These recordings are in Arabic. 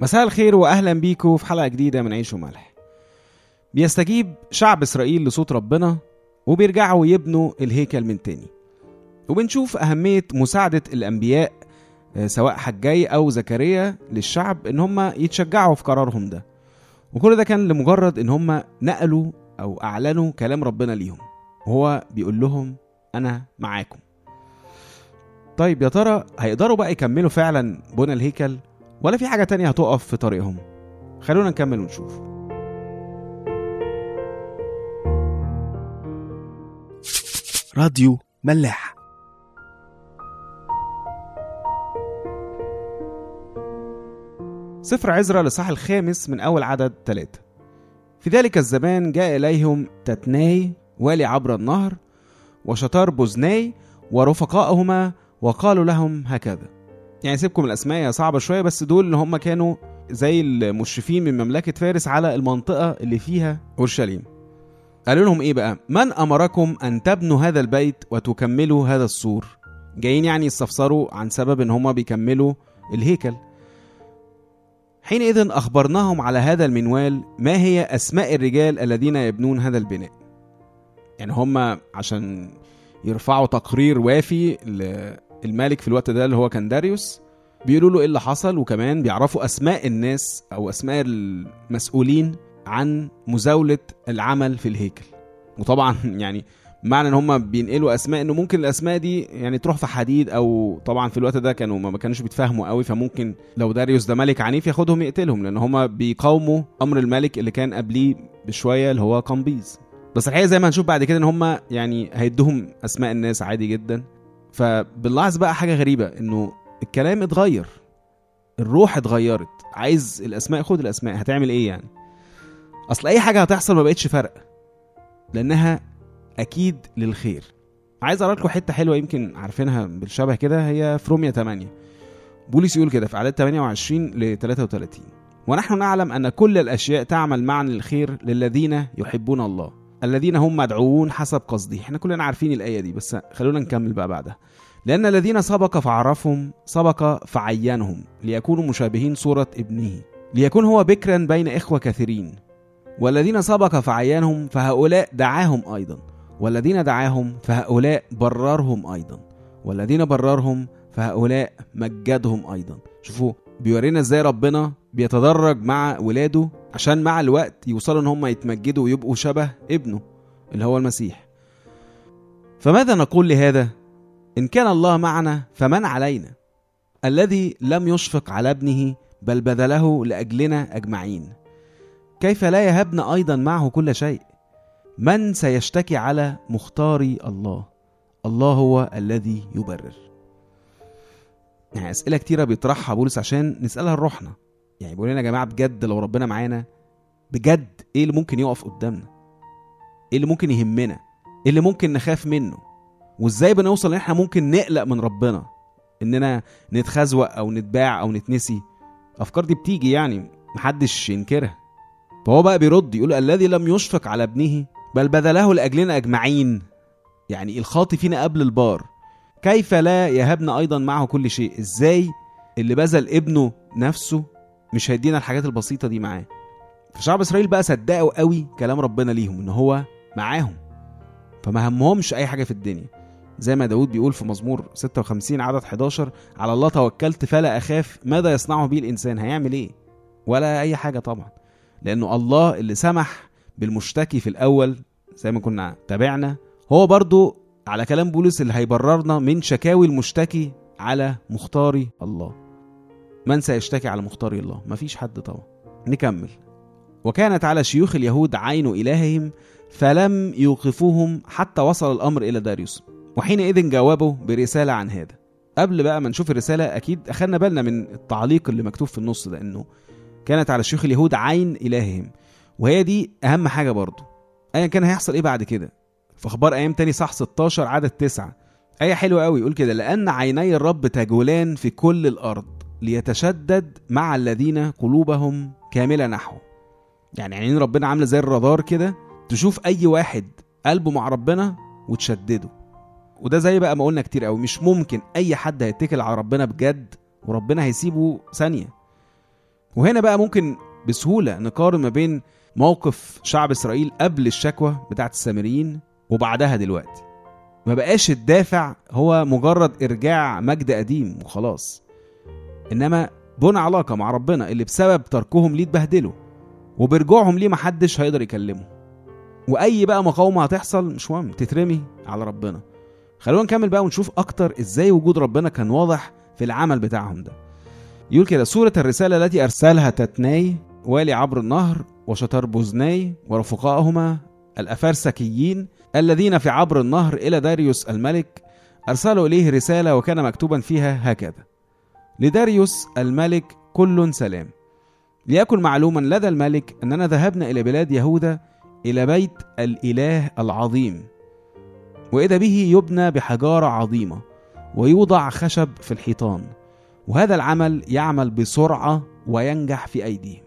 مساء الخير واهلا بيكم في حلقة جديدة من عيش وملح. بيستجيب شعب إسرائيل لصوت ربنا وبيرجعوا يبنوا الهيكل من تاني. وبنشوف أهمية مساعدة الأنبياء آه، سواء حجاي أو زكريا للشعب إن هم يتشجعوا في قرارهم ده. وكل ده كان لمجرد إن هم نقلوا أو أعلنوا كلام ربنا ليهم. وهو بيقول لهم أنا معاكم. طيب يا ترى هيقدروا بقى يكملوا فعلا بنى الهيكل؟ ولا في حاجة تانية هتقف في طريقهم. خلونا نكمل ونشوف. راديو ملاح. سفر عزرا لصح الخامس من أول عدد ثلاثة في ذلك الزمان جاء إليهم تتناي والي عبر النهر وشطار بوزناي ورفقائهما وقالوا لهم هكذا يعني سيبكم الأسماء هي صعبة شوية بس دول اللي هم كانوا زي المشرفين من مملكة فارس على المنطقة اللي فيها أورشليم. قالوا لهم إيه بقى؟ من أمركم أن تبنوا هذا البيت وتكملوا هذا السور؟ جايين يعني يستفسروا عن سبب إن هم بيكملوا الهيكل. حينئذ أخبرناهم على هذا المنوال ما هي أسماء الرجال الذين يبنون هذا البناء. يعني هم عشان يرفعوا تقرير وافي للملك في الوقت ده اللي هو كان داريوس بيقولوا له إيه اللي حصل؟ وكمان بيعرفوا أسماء الناس أو أسماء المسؤولين عن مزاولة العمل في الهيكل. وطبعا يعني معنى إن هم بينقلوا أسماء إنه ممكن الأسماء دي يعني تروح في حديد أو طبعا في الوقت ده كانوا ما كانوش بيتفاهموا قوي فممكن لو داريوس ده ملك عنيف ياخدهم يقتلهم لأن هم بيقاوموا أمر الملك اللي كان قبليه بشوية اللي هو قمبيز. بس الحقيقة زي ما هنشوف بعد كده إن هم يعني هيدوهم أسماء الناس عادي جدا. فبنلاحظ بقى حاجة غريبة إنه الكلام اتغير الروح اتغيرت عايز الأسماء خد الأسماء هتعمل إيه يعني؟ أصل أي حاجة هتحصل ما بقتش فرق لأنها أكيد للخير. عايز اقرا لكم حتة حلوة يمكن عارفينها بالشبه كده هي في روميا 8 بولس يقول كده في أعداد 28 ل 33 ونحن نعلم أن كل الأشياء تعمل معا للخير للذين يحبون الله. الذين هم مدعوون حسب قصده إحنا كلنا عارفين الآية دي بس خلونا نكمل بقى بعدها. لأن الذين سبق فعرفهم سبق فعينهم ليكونوا مشابهين صورة ابنه. ليكون هو بكرا بين إخوة كثيرين. والذين سبق فعينهم فهؤلاء دعاهم أيضا. والذين دعاهم فهؤلاء بررهم أيضا. والذين بررهم فهؤلاء مجدهم أيضا. شوفوا بيورينا إزاي ربنا بيتدرج مع ولاده عشان مع الوقت يوصلوا ان هم يتمجدوا ويبقوا شبه ابنه اللي هو المسيح. فماذا نقول لهذا؟ إن كان الله معنا فمن علينا. الذي لم يشفق على ابنه بل بذله لأجلنا أجمعين. كيف لا يهبنا أيضا معه كل شيء؟ من سيشتكي على مختاري الله؟ الله هو الذي يبرر. يعني أسئلة كتيرة بيطرحها بولس عشان نسألها لروحنا. يعني بيقول لنا يا جماعة بجد لو ربنا معانا بجد إيه اللي ممكن يقف قدامنا؟ إيه اللي ممكن يهمنا؟ إيه اللي ممكن نخاف منه؟ وإزاي بنوصل إن إحنا ممكن نقلق من ربنا؟ إننا نتخزوق أو نتباع أو نتنسي؟ الأفكار دي بتيجي يعني محدش ينكرها. فهو بقى بيرد يقول الذي لم يشفق على ابنه بل بذله لأجلنا أجمعين. يعني إلخاطي فينا قبل البار. كيف لا يهبنا أيضا معه كل شيء؟ إزاي اللي بذل ابنه نفسه مش هيدينا الحاجات البسيطة دي معاه؟ فشعب إسرائيل بقى صدقوا قوي كلام ربنا ليهم إن هو معاهم فما همهمش أي حاجة في الدنيا. زي ما داود بيقول في مزمور 56 عدد 11 على الله توكلت فلا أخاف ماذا يصنع بي الإنسان هيعمل إيه؟ ولا أي حاجة طبعا لأنه الله اللي سمح بالمشتكي في الأول زي ما كنا تابعنا. هو برضو على كلام بولس اللي هيبررنا من شكاوي المشتكي على مختاري الله. من سيشتكي على مختاري الله؟ مفيش حد طبعا. نكمل. وكانت على شيوخ اليهود عين إلههم فلم يوقفوهم حتى وصل الأمر إلى داريوس. وحينئذ جاوبوا برسالة عن هذا. قبل بقى ما نشوف الرسالة أكيد أخدنا بالنا من التعليق اللي مكتوب في النص ده إنه كانت على شيوخ اليهود عين إلههم. وهي دي أهم حاجة برضو. أيا كان هيحصل إيه بعد كده؟ في أخبار أيام تاني صح 16 عدد 9 آية حلوة قوي يقول كده لأن عيني الرب تجولان في كل الأرض ليتشدد مع الذين قلوبهم كاملة نحوه يعني عينين ربنا عاملة زي الرادار كده تشوف أي واحد قلبه مع ربنا وتشدده. وده زي بقى ما قلنا كتير قوي مش ممكن أي حد هيتكل على ربنا بجد وربنا هيسيبه ثانية. وهنا بقى ممكن بسهولة نقارن ما بين موقف شعب إسرائيل قبل الشكوى بتاعت السامريين وبعدها دلوقتي. ما بقاش الدافع هو مجرد إرجاع مجد قديم وخلاص. إنما بنى علاقة مع ربنا اللي بسبب تركهم ليه اتبهدلوا وبرجوعهم ليه محدش هيقدر يكلمه. وأي بقى مقاومة هتحصل مش مهم تترمي على ربنا. خلونا نكمل بقى ونشوف أكتر إزاي وجود ربنا كان واضح في العمل بتاعهم ده. يقول كده سورة الرسالة التي أرسلها تتناي والي عبر النهر وشطر بوزناي ورفقائهما الأفرسكيين الذين في عبر النهر إلى داريوس الملك أرسلوا إليه رسالة وكان مكتوبا فيها هكذا لداريوس الملك كل سلام. ليكن معلوما لدى الملك أننا ذهبنا إلى بلاد يهوذا إلى بيت الإله العظيم. وإذا به يبنى بحجارة عظيمة ويوضع خشب في الحيطان. وهذا العمل يعمل بسرعة وينجح في أيديهم.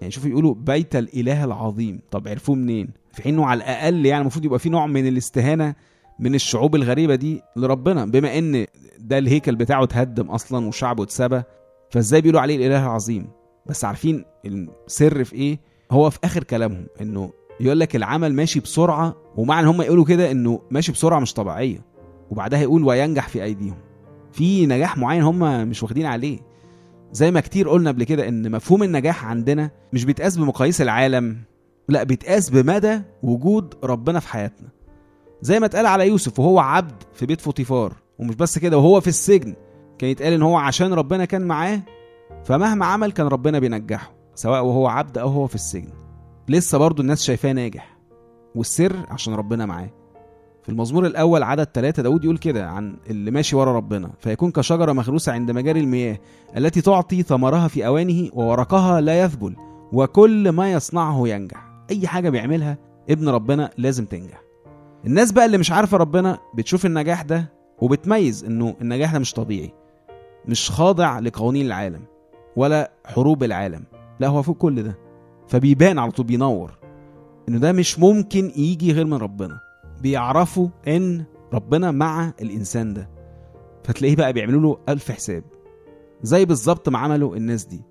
يعني شوفوا يقولوا بيت الإله العظيم. طب عرفوه منين؟ في حين إنه على الأقل يعني المفروض يبقى في نوع من الاستهانة من الشعوب الغريبة دي لربنا. بما إن ده الهيكل بتاعه اتهدم أصلا وشعبه اتسبى فإزاي بيقولوا عليه الإله العظيم؟ بس عارفين السر في إيه؟ هو في آخر كلامهم إنه يقول لك العمل ماشي بسرعة ومعنى هم يقولوا كده إنه ماشي بسرعة مش طبيعية. وبعدها يقول وينجح في أيديهم. في نجاح معين هم مش واخدين عليه. زي ما كتير قلنا قبل كده إن مفهوم النجاح عندنا مش بيتقاس بمقاييس العالم. لا بيتقاس بمدى وجود ربنا في حياتنا. زي ما اتقال على يوسف وهو عبد في بيت فوطيفار ومش بس كده وهو في السجن كان يتقال إن هو عشان ربنا كان معاه فمهما عمل كان ربنا بينجحه سواء وهو عبد أو هو في السجن. لسه برضو الناس شايفاه ناجح والسر عشان ربنا معاه. في المزمور الأول عدد ثلاثة داود يقول كده عن اللي ماشي ورا ربنا فيكون كشجرة مغروسة عند مجاري المياه التي تعطي ثمرها في أوانه وورقها لا يذبل وكل ما يصنعه ينجح. أي حاجة بيعملها ابن ربنا لازم تنجح. الناس بقى اللي مش عارفة ربنا بتشوف النجاح ده وبتميز إنه النجاح ده مش طبيعي مش خاضع لقوانين العالم ولا حروب العالم لا هو فوق كل ده فبيبان على طول بينور إنه ده مش ممكن يجي غير من ربنا بيعرفوا إن ربنا مع الإنسان ده. فتلاقيه بقى بيعملوا له ألف حساب زي بالظبط ما عملوا الناس دي.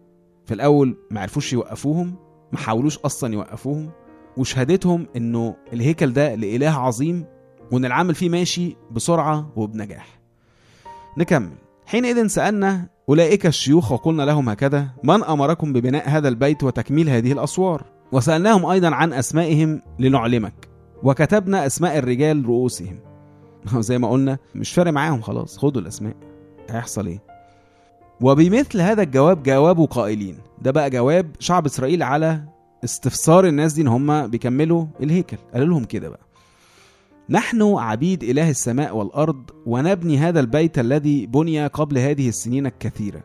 في الأول ما عرفوش يوقفوهم ما حاولوش أصلا يوقفوهم وشهادتهم إنه الهيكل ده لإله عظيم وإن العمل فيه ماشي بسرعة وبنجاح. نكمل. حينئذ سألنا أولئك الشيوخ وقلنا لهم هكذا من أمركم ببناء هذا البيت وتكميل هذه الأسوار؟ وسألناهم أيضا عن أسمائهم لنعلمك. وكتبنا أسماء الرجال رؤوسهم. زي ما قلنا مش فارق معاهم خلاص خدوا الأسماء. هيحصل إيه؟ وبمثل هذا الجواب جاوبوا قائلين. ده بقى جواب شعب إسرائيل على استفسار الناس دي إن هم بيكملوا الهيكل. قالوا لهم كده بقى. نحن عبيد إله السماء والأرض ونبني هذا البيت الذي بني قبل هذه السنين الكثيرة.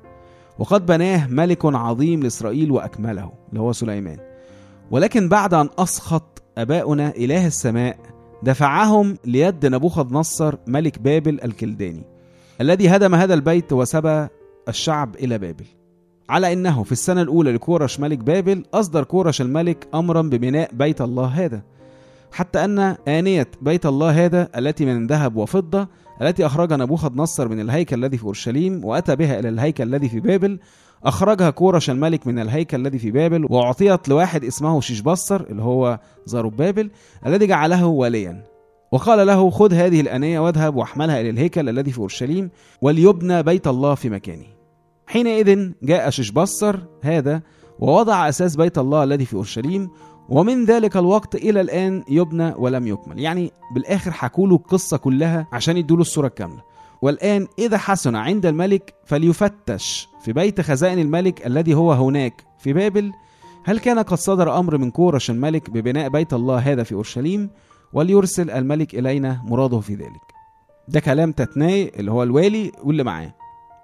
وقد بناه ملك عظيم لإسرائيل وأكمله اللي هو سليمان. ولكن بعد أن أسخط آباؤنا إله السماء دفعهم ليد نبوخذ نصر ملك بابل الكلداني الذي هدم هذا البيت وسبى الشعب إلى بابل. على إنه في السنة الأولى لكورش ملك بابل أصدر كورش الملك امرا ببناء بيت الله هذا. حتى أن آنية بيت الله هذا التي من ذهب وفضة التي اخرجها نبوخذ نصر من الهيكل الذي في أورشليم وأتى بها إلى الهيكل الذي في بابل أخرجها كورش الملك من الهيكل الذي في بابل وأعطيت لواحد اسمه شيشبصر اللي هو زاروبابل الذي جعله واليا وقال له خذ هذه الآنية واذهب واحملها إلى الهيكل الذي في أورشليم وليبنى بيت الله في مكانه. حينئذ جاء شيشبصر هذا ووضع أساس بيت الله الذي في أورشليم ومن ذلك الوقت إلى الآن يبنى ولم يكمل. يعني بالآخر حكوا له القصة كلها عشان يدوا له الصورة الكاملة. والآن إذا حسن عند الملك فليفتش في بيت خزائن الملك الذي هو هناك في بابل. هل كان قد صدر أمر من كورش الملك ببناء بيت الله هذا في أورشليم؟ وليرسل الملك إلينا مراده في ذلك. ده كلام تتناي اللي هو الوالي واللي معاه.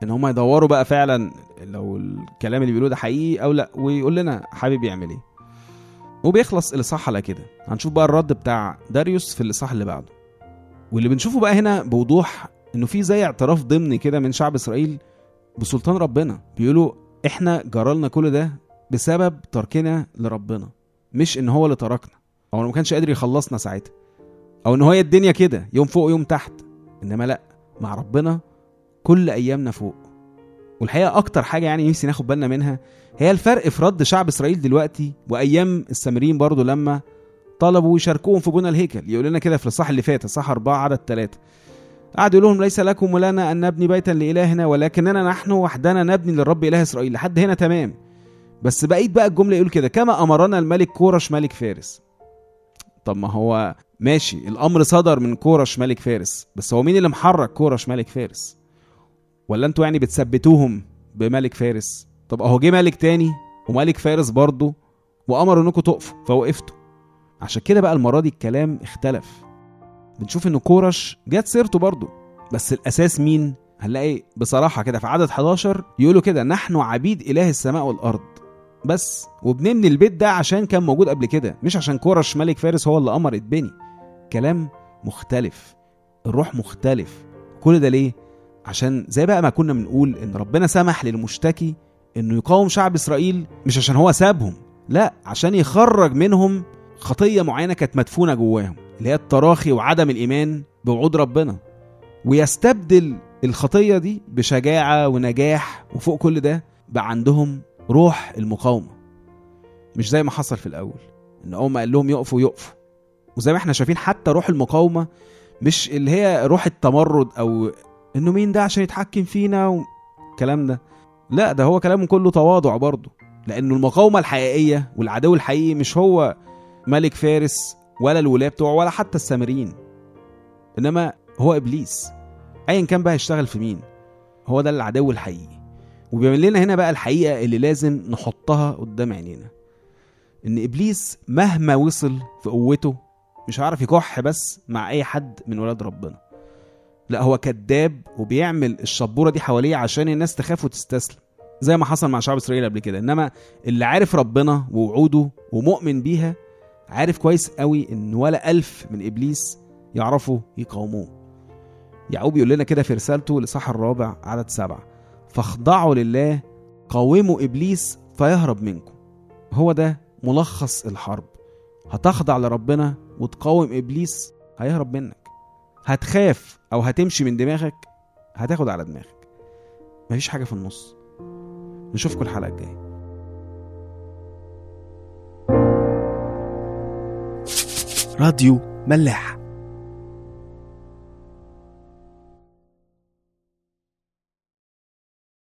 إن هم يدوروا بقى فعلا لو الكلام اللي بيقولوه ده حقيقي أو لأ ويقول لنا حابب يعمل إيه. وبيخلص الاصحاح على كده. هنشوف بقى الرد بتاع داريوس في الاصحاح اللي بعده. واللي بنشوفه بقى هنا بوضوح إنه في زي اعتراف ضمني كده من شعب إسرائيل بسلطان ربنا. بيقولوا إحنا جرالنا كل ده بسبب تركنا لربنا مش إن هو اللي تركنا. أو ما كانش قادر يخلصنا ساعتها. أو إن هي الدنيا كده يوم فوق يوم تحت. إنما لأ مع ربنا كل أيامنا فوق. والحقيقة أكتر حاجة يعني نفسي ناخد بالنا منها هي الفرق في رد شعب إسرائيل دلوقتي وأيام السامريين برضو لما طلبوا يشاركوهم في بنى الهيكل. يقول لنا كده في الصح اللي فات الصح أربعة عدد ثلاثة قعد يقول لهم ليس لكم ولنا أن نبني بيتا لإلهنا ولكننا نحن وحدنا نبني للرب إله إسرائيل. لحد هنا تمام. بس بقيت بقى الجملة يقول كده كما أمرنا الملك كورش ملك فارس. طب ما هو ماشي الأمر صدر من كورش ملك فارس. بس هو مين اللي محرك كورش ملك فارس؟ ولا أنتوا يعني بتثبتوهم بملك فارس؟ طب اهو جه ملك تاني وملك فارس برضه وأمر انكم تقفوا فوقفتوا. عشان كده بقى المرة دي الكلام اختلف. بنشوف إن كورش جت سيرته برضه. بس الأساس مين؟ هنلاقي بصراحة كده في عدد 11 يقولوا كده نحن عبيد إله السماء والأرض. بس وبنبني البيت ده عشان كان موجود قبل كده مش عشان كورش ملك فارس هو اللي أمر يتبني كلام مختلف الروح مختلف. كل ده ليه؟ عشان زي بقى ما كنا بنقول إن ربنا سمح للمشتكي إنه يقاوم شعب إسرائيل مش عشان هو سابهم لا عشان يخرج منهم خطية معينة كانت مدفونة جواهم اللي هي التراخي وعدم الإيمان بوعود ربنا. ويستبدل الخطية دي بشجاعة ونجاح وفوق كل ده بقى عندهم روح المقاومة. مش زي ما حصل في الأول. إن أول ما قال لهم يقفوا يقفوا. وزي ما إحنا شايفين حتى روح المقاومة مش اللي هي روح التمرد أو إنه مين ده عشان يتحكم فينا والكلام ده. لا ده هو كلامه كله تواضع برضه. لأنه المقاومة الحقيقية والعدو الحقيقي مش هو ملك فارس ولا الولاة بتوعه ولا حتى السامريين إنما هو إبليس. ايا كان بقى هيشتغل في مين؟ هو ده العدو الحقيقي. وبيعمل لنا هنا بقى الحقيقة اللي لازم نحطها قدام عينينا. إن إبليس مهما وصل في قوته مش هيعرف يكح بس مع أي حد من ولاد ربنا. لا هو كذاب وبيعمل الشبورة دي حواليه عشان الناس تخاف وتستسلم زي ما حصل مع شعب إسرائيل قبل كده. إنما اللي عارف ربنا ووعوده ومؤمن بيها عارف كويس قوي إن ولا ألف من إبليس يعرفوا يقاوموه. يعقوب يقول لنا كده في رسالته لصح الرابع عدد سبعة. فاخضعوا لله قاوموا إبليس فيهرب منكم. هو ده ملخص الحرب. هتخضع لربنا وتقاوم إبليس هيهرب منك. هتخاف أو هتمشي من دماغك هتاخد على دماغك. مفيش حاجة في النص. نشوفكم الحلقة الجاية. راديو ملاح